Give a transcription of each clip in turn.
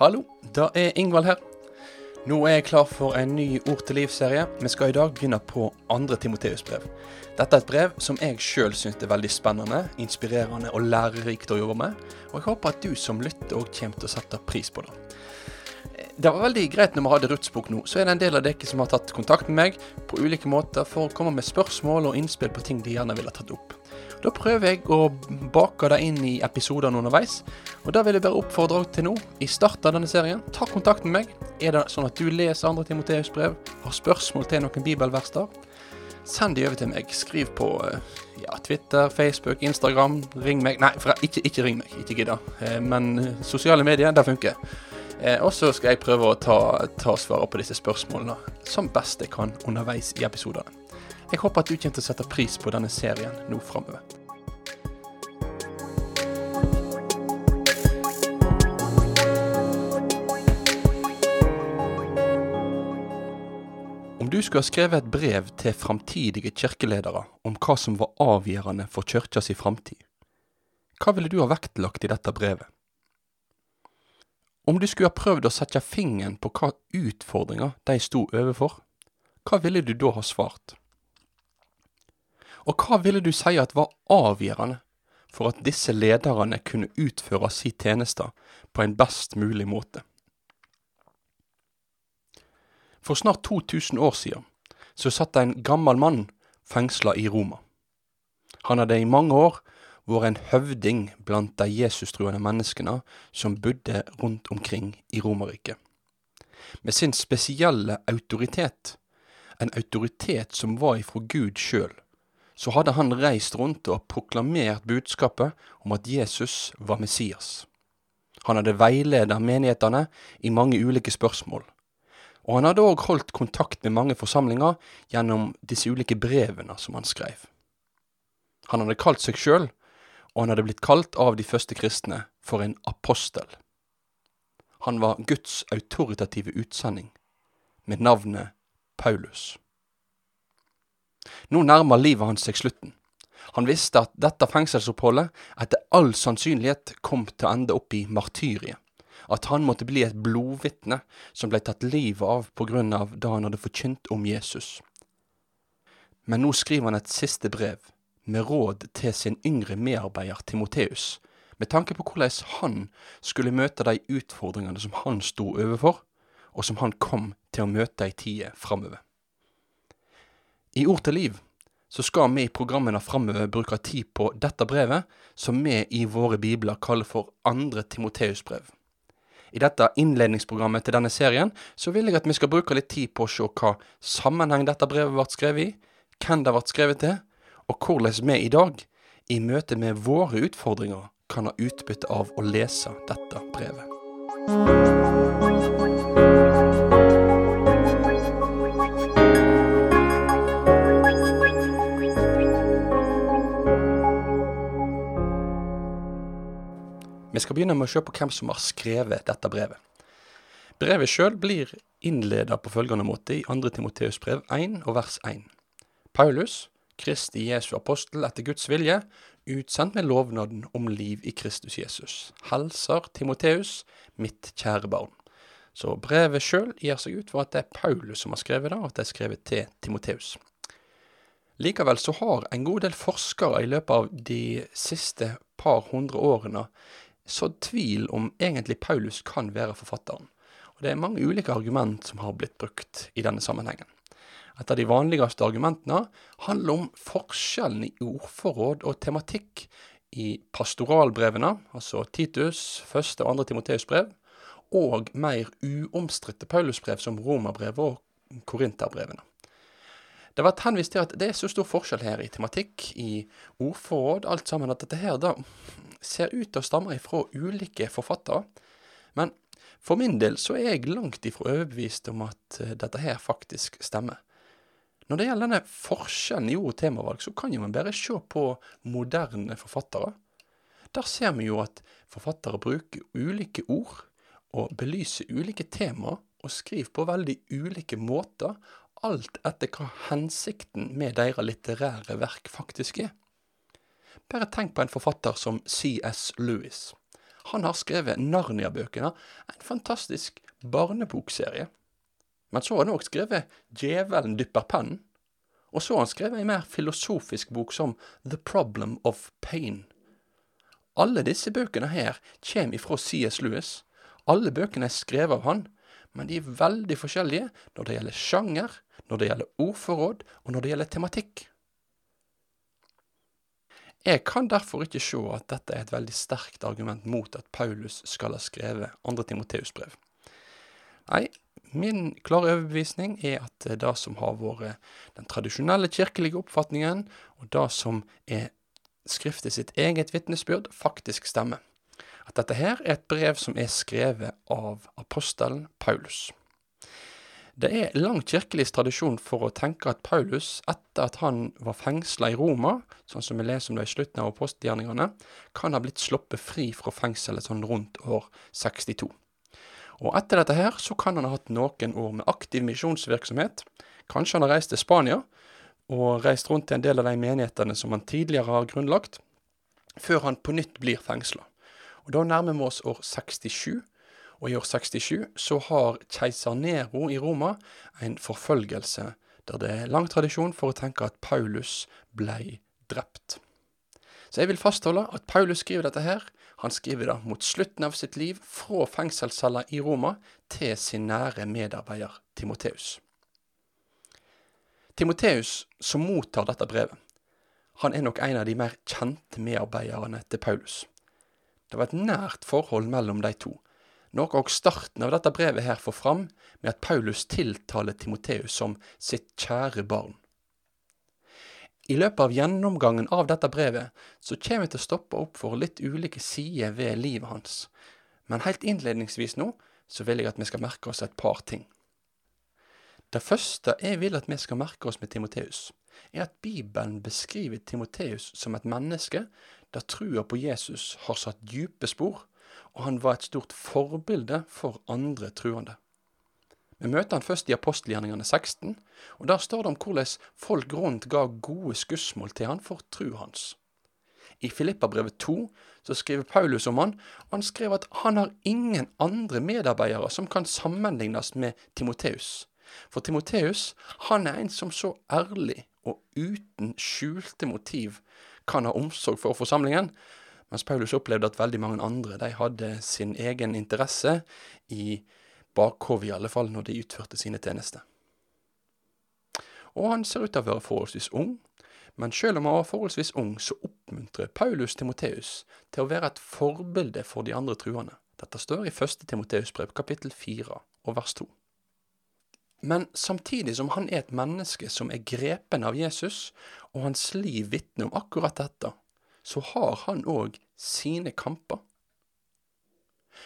Hallo, da er Ingvald her. Nå er jeg klar for en ny Ord til liv-serie. Vi skal i dag begynne på andre Timoteus brev. Dette er et brev som jeg sjøl syns er veldig spennende, inspirerende og lærerikt å jobbe med. Og jeg håper at du som lytter òg kommer til å sette pris på det. Det var veldig greit når vi hadde Ruths nå, så er det en del av dere som har tatt kontakt med meg på ulike måter for å komme med spørsmål og innspill på ting de gjerne ville tatt opp. Da prøver jeg å bake det inn i episodene underveis. Og da vil jeg bare oppfordre deg til nå, i starten av denne serien, ta kontakt med meg. Er det sånn at du leser andre Timoteus brev, har spørsmål til noen bibelvers send de over til meg. Skriv på eh, ja, Twitter, Facebook, Instagram. Ring meg. Nei, for, ikke, ikke ring meg. Ikke gidda. Eh, men eh, sosiale medier, det funker. Og så skal jeg prøve å ta, ta svaret på disse spørsmålene som best jeg kan underveis i episodene. Jeg håper at du kommer til å sette pris på denne serien nå framover. Du skulle ha skrevet et brev til framtidige kirkeledere om hva som var avgjørende for kirka si framtid, hva ville du ha vektlagt i dette brevet? Om du skulle ha prøvd å sette fingeren på hva utfordringer de sto overfor, hva ville du da ha svart? Og hva ville du si at var avgjørende for at disse lederne kunne utføre sin tjeneste på en best mulig måte? For snart 2000 år siden så satt en gammel mann fengsla i Roma. Han hadde i mange år vært en høvding blant de jesustruende menneskene som bodde rundt omkring i Romerriket. Med sin spesielle autoritet, en autoritet som var ifra Gud sjøl, så hadde han reist rundt og proklamert budskapet om at Jesus var Messias. Han hadde veiledet menighetene i mange ulike spørsmål. Og han hadde òg holdt kontakt med mange forsamlinger gjennom disse ulike brevene som han skrev. Han hadde kalt seg sjøl, og han hadde blitt kalt av de første kristne, for en apostel. Han var Guds autoritative utsending, med navnet Paulus. Nå nærmer livet hans seg slutten. Han visste at dette fengselsoppholdet etter all sannsynlighet kom til å ende opp i martyriet. At han måtte bli et blodvitne som ble tatt livet av på grunn av da han hadde forkynt om Jesus. Men nå skriver han et siste brev, med råd til sin yngre medarbeider Timoteus, med tanke på hvordan han skulle møte de utfordringene som han sto overfor, og som han kom til å møte i tida framover. I Ord til liv så skal vi i programmene framover bruke tid på dette brevet, som vi i våre bibler kaller for andre Timoteus-brev. I dette innledningsprogrammet til denne serien så vil jeg at vi skal bruke litt tid på å se hva sammenheng dette brevet ble skrevet i, hvem det ble skrevet til, og hvordan vi i dag, i møte med våre utfordringer, kan ha utbytte av å lese dette brevet. Vi skal begynne med å se på hvem som har skrevet dette brevet. Brevet sjøl blir innleda på følgende måte i 2. Timoteus brev 1 og vers 1. Paulus, Kristi Jesu apostel etter Guds vilje, utsendt med lovnaden om liv i Kristus Jesus. Helser Timoteus, mitt kjære barn. Så brevet sjøl gir seg ut for at det er Paulus som har skrevet det, og at det er skrevet til Timoteus. Likevel så har en god del forskere i løpet av de siste par hundre årene sådd tvil om egentlig Paulus kan være forfatteren. Og Det er mange ulike argument som har blitt brukt i denne sammenhengen. Et av de vanligste argumentene handler om forskjellen i ordforråd og tematikk i pastoralbrevene, altså Titus, første og andre Timoteus brev, og mer uomstridte Paulusbrev som romerbrevet og korinterbrevene. Det har vært henvist til at det er så stor forskjell her i tematikk, i ordforråd, alt sammen, at dette her da ser ut til å stamme ifra ulike forfattere. Men for min del så er jeg langt ifra overbevist om at uh, dette her faktisk stemmer. Når det gjelder denne forskjellen i ord- og temavalg, så kan jo man bare se på moderne forfattere. Der ser vi jo at forfattere bruker ulike ord og belyser ulike temaer og skriver på veldig ulike måter, alt etter hva hensikten med deres litterære verk faktisk er. Bare tenk på en forfatter som C.S. Lewis. Han har skrevet Narnia-bøkene, en fantastisk barnebokserie. Men så har han òg skrevet Djevelen dypper pennen. Og så har han skrevet ei mer filosofisk bok som The Problem of Pain. Alle disse bøkene her kommer ifra C.S. Lewis. Alle bøkene er skrevet av han, men de er veldig forskjellige når det gjelder sjanger, når det gjelder ordforråd, og når det gjelder tematikk. Jeg kan derfor ikke se at dette er et veldig sterkt argument mot at Paulus skal ha skrevet 2. Timoteus brev. Nei, min klare overbevisning er at det som har vært den tradisjonelle kirkelige oppfatningen, og det som er Skriftet sitt eget vitnesbyrd, faktisk stemmer. At dette her er et brev som er skrevet av apostelen Paulus. Det er lang kirkelig tradisjon for å tenke at Paulus, etter at han var fengsla i Roma, sånn som vi leser om det i slutten av postgjerningene, kan ha blitt sluppet fri fra fengselet sånn rundt år 62. Og etter dette her så kan han ha hatt noen år med aktiv misjonsvirksomhet. Kanskje han har reist til Spania og reist rundt til en del av de menighetene som han tidligere har grunnlagt, før han på nytt blir fengsla. Og Da nærmer vi oss år 67, og i år 67 så har keiser Nero i Roma en forfølgelse der det er lang tradisjon for å tenke at Paulus blei drept. Så jeg vil fastholde at Paulus skriver dette her. Han skriver det mot slutten av sitt liv, fra fengselscella i Roma til sin nære medarbeider Timoteus. Timoteus, som mottar dette brevet, han er nok en av de mer kjente medarbeiderne til Paulus. Det var et nært forhold mellom de to, noe òg starten av dette brevet her får fram med at Paulus tiltaler Timoteus som sitt kjære barn. I løpet av gjennomgangen av dette brevet så kommer vi til å stoppe opp for litt ulike sider ved livet hans, men helt innledningsvis nå så vil jeg at vi skal merke oss et par ting. Det første jeg vil at vi skal merke oss med Timoteus, er at Bibelen beskriver Timoteus som et menneske der trua på Jesus har satt dype spor, og han var et stort forbilde for andre truende. Vi møter han først i apostelgjerningene 16, og der står det om hvordan folk rundt ga gode skussmål til han for tru hans. I Filippabrevet 2 så skriver Paulus om han, og han skrev at han har ingen andre medarbeidere som kan sammenlignes med Timoteus. For Timoteus, han er en som så ærlig og uten skjulte motiv kan ha omsorg for forsamlingen, mens Paulus opplevde at veldig mange andre de hadde sin egen interesse i bakhovet, i alle fall når de utførte sine tjenester. Og han ser ut til å være forholdsvis ung, men selv om han var forholdsvis ung, så oppmuntrer Paulus Timoteus til å være et forbilde for de andre truende. Dette står i første Timoteus brev, kapittel fire og vers to. Men samtidig som han er et menneske som er grepen av Jesus, og hans liv vitner om akkurat dette, så har han òg sine kamper.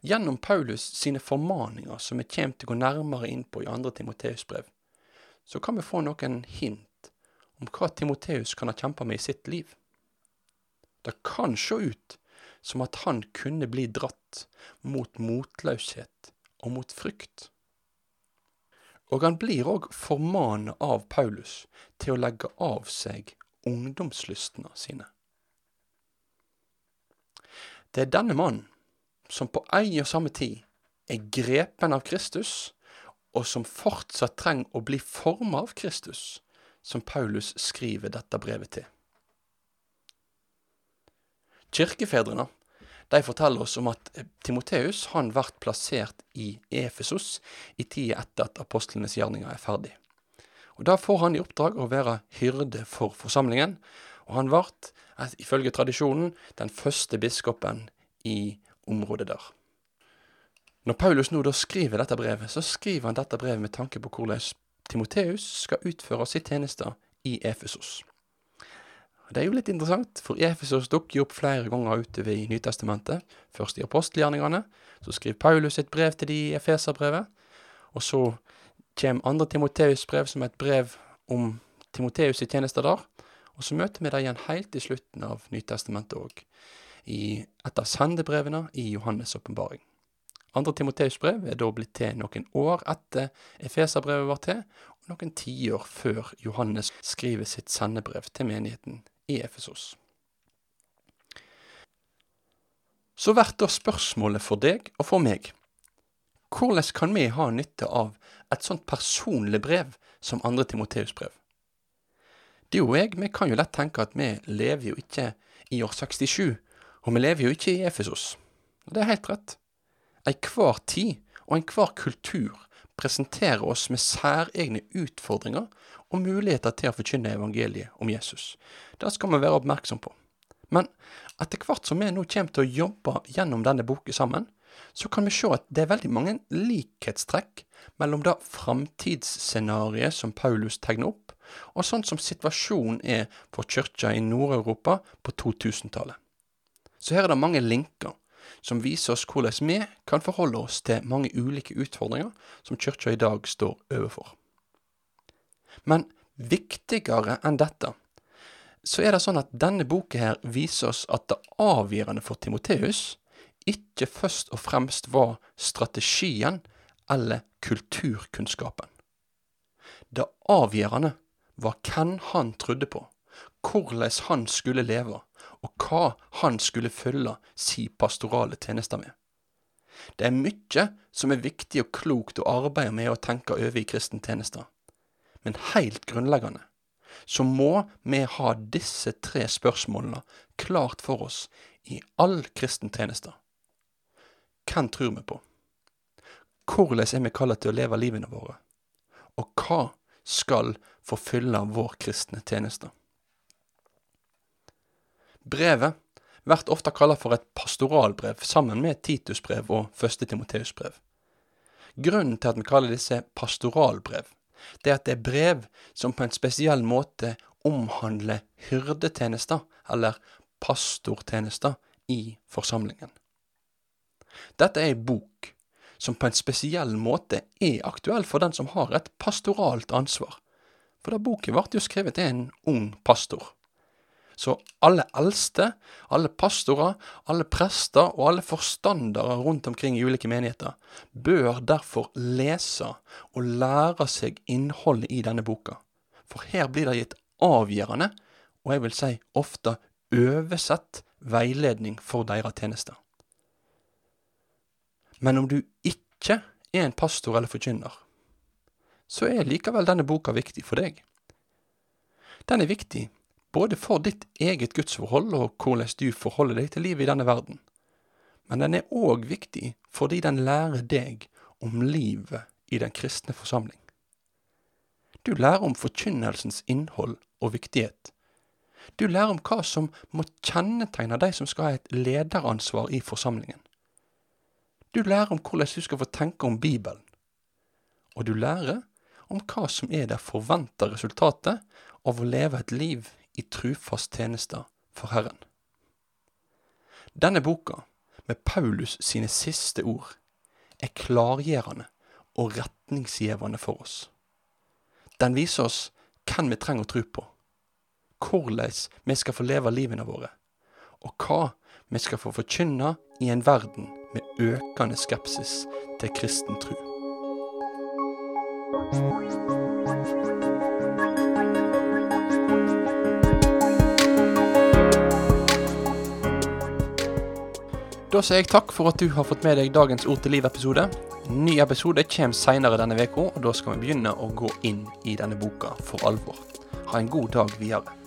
Gjennom Paulus sine formaninger, som vi kommer til å gå nærmere inn på i andre Timoteus brev, så kan vi få noen hint om hva Timoteus kan ha kjempa med i sitt liv. Det kan se ut som at han kunne bli dratt mot motløshet og mot frykt. Og han blir òg formanet av Paulus til å legge av seg ungdomslystene sine. Det er denne mannen som på ei og samme tid er grepen av Kristus, og som fortsatt trenger å bli formet av Kristus, som Paulus skriver dette brevet til. Kirkefedrene de forteller oss om at Timoteus han ble plassert i Efesos i tida etter at apostlenes gjerninger er ferdig. Og Da får han i oppdrag å være hyrde for forsamlingen, og han ble, ifølge tradisjonen, den første biskopen i området der. Når Paulus nå da skriver dette brevet, så skriver han dette brevet med tanke på hvordan Timoteus skal utføre sitt tjeneste i Efesos. Det er jo litt interessant, for Efesos dukker opp flere ganger utover i Nytestamentet. Først i apostelgjerningene, så skriver Paulus et brev til de i Efeserbrevet, og så kommer andre Timoteus' brev som et brev om Timoteus' i tjeneste der, og så møter vi det igjen helt i slutten av Nytestamentet òg, i et av sendebrevene i Johannes' åpenbaring. Andre Timoteus' brev er da blitt til noen år etter Efeserbrevet var til, og noen tiår før Johannes skriver sitt sendebrev til menigheten i Efesos. så blir da spørsmålet for deg og for meg hvordan kan vi ha nytte av et sånt personlig brev som andre Timoteus brev? Du og jeg, vi kan jo lett tenke at vi lever jo ikke i år 67, og vi lever jo ikke i Efesos. Det er helt rett. Enhver tid og enhver kultur presenterer oss med særegne utfordringer og muligheter til å forkynne evangeliet om Jesus. Det skal vi være oppmerksom på. Men etter hvert som vi nå kommer til å jobbe gjennom denne boken sammen, så kan vi se at det er veldig mange likhetstrekk mellom det framtidsscenarioet som Paulus tegner opp, og sånn som situasjonen er for kirka i Nord-Europa på 2000-tallet. Så her er det mange linker som viser oss hvordan vi kan forholde oss til mange ulike utfordringer som kirka i dag står overfor. Men viktigere enn dette, så er det sånn at denne boka her viser oss at det avgjørende for Timoteus ikke først og fremst var strategien eller kulturkunnskapen. Det avgjørende var hvem han trodde på, hvordan han skulle leve, og hva han skulle følge si pastorale tjenester med. Det er mye som er viktig og klokt å arbeide med og tenke over i kristen tjeneste, men helt grunnleggende så må vi ha disse tre spørsmålene klart for oss i all kristen tjeneste. Hvem tror vi på? Hvordan er vi kalt til å leve livene våre? Og hva skal forfylle vår kristne tjeneste? Brevet blir ofte kalt for et pastoralbrev, sammen med Titusbrev og første Timoteusbrev. Grunnen til at vi kaller disse pastoralbrev, det er at det er brev som på en spesiell måte omhandler hyrdetjenester, eller pastortjenester, i forsamlingen. Dette er ei bok som på en spesiell måte er aktuell for den som har et pastoralt ansvar. For da boken ble jo skrevet til en ung pastor. Så alle eldste, alle pastorer, alle prester og alle forstandere rundt omkring i ulike menigheter bør derfor lese og lære seg innholdet i denne boka. For her blir det gitt avgjørende, og jeg vil si ofte oversett, veiledning for deres tjenester. Men om du ikke er en pastor eller forkynner, så er likevel denne boka viktig for deg. Den er viktig både for ditt eget gudsforhold og hvordan du forholder deg til livet i denne verden. Men den er òg viktig fordi den lærer deg om livet i den kristne forsamling. Du lærer om forkynnelsens innhold og viktighet. Du lærer om hva som må kjennetegne de som skal ha et lederansvar i forsamlingen. Du lærer om hvordan du skal få tenke om Bibelen. Og du lærer om hva som er det forventa resultatet av å leve et liv i trufast tjeneste for Herren. Denne boka, med Paulus sine siste ord, er klargjørende og retningsgivende for oss. Den viser oss hvem vi trenger å tro på, hvordan vi skal få leve livene våre, og hva vi skal få forkynne i en verden med økende skepsis til kristen tro. Da sier jeg takk for at du har fått med deg dagens Ord til liv-episode. Ny episode kommer seinere denne uka, og da skal vi begynne å gå inn i denne boka for alvor. Ha en god dag videre.